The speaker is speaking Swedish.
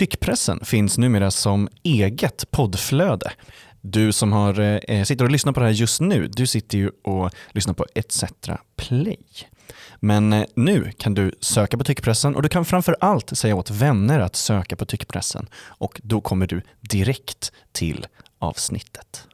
Tyckpressen finns numera som eget poddflöde. Du som har, eh, sitter och lyssnar på det här just nu, du sitter ju och lyssnar på ETC Play. Men eh, nu kan du söka på tyckpressen och du kan framför allt säga åt vänner att söka på tyckpressen och då kommer du direkt till avsnittet.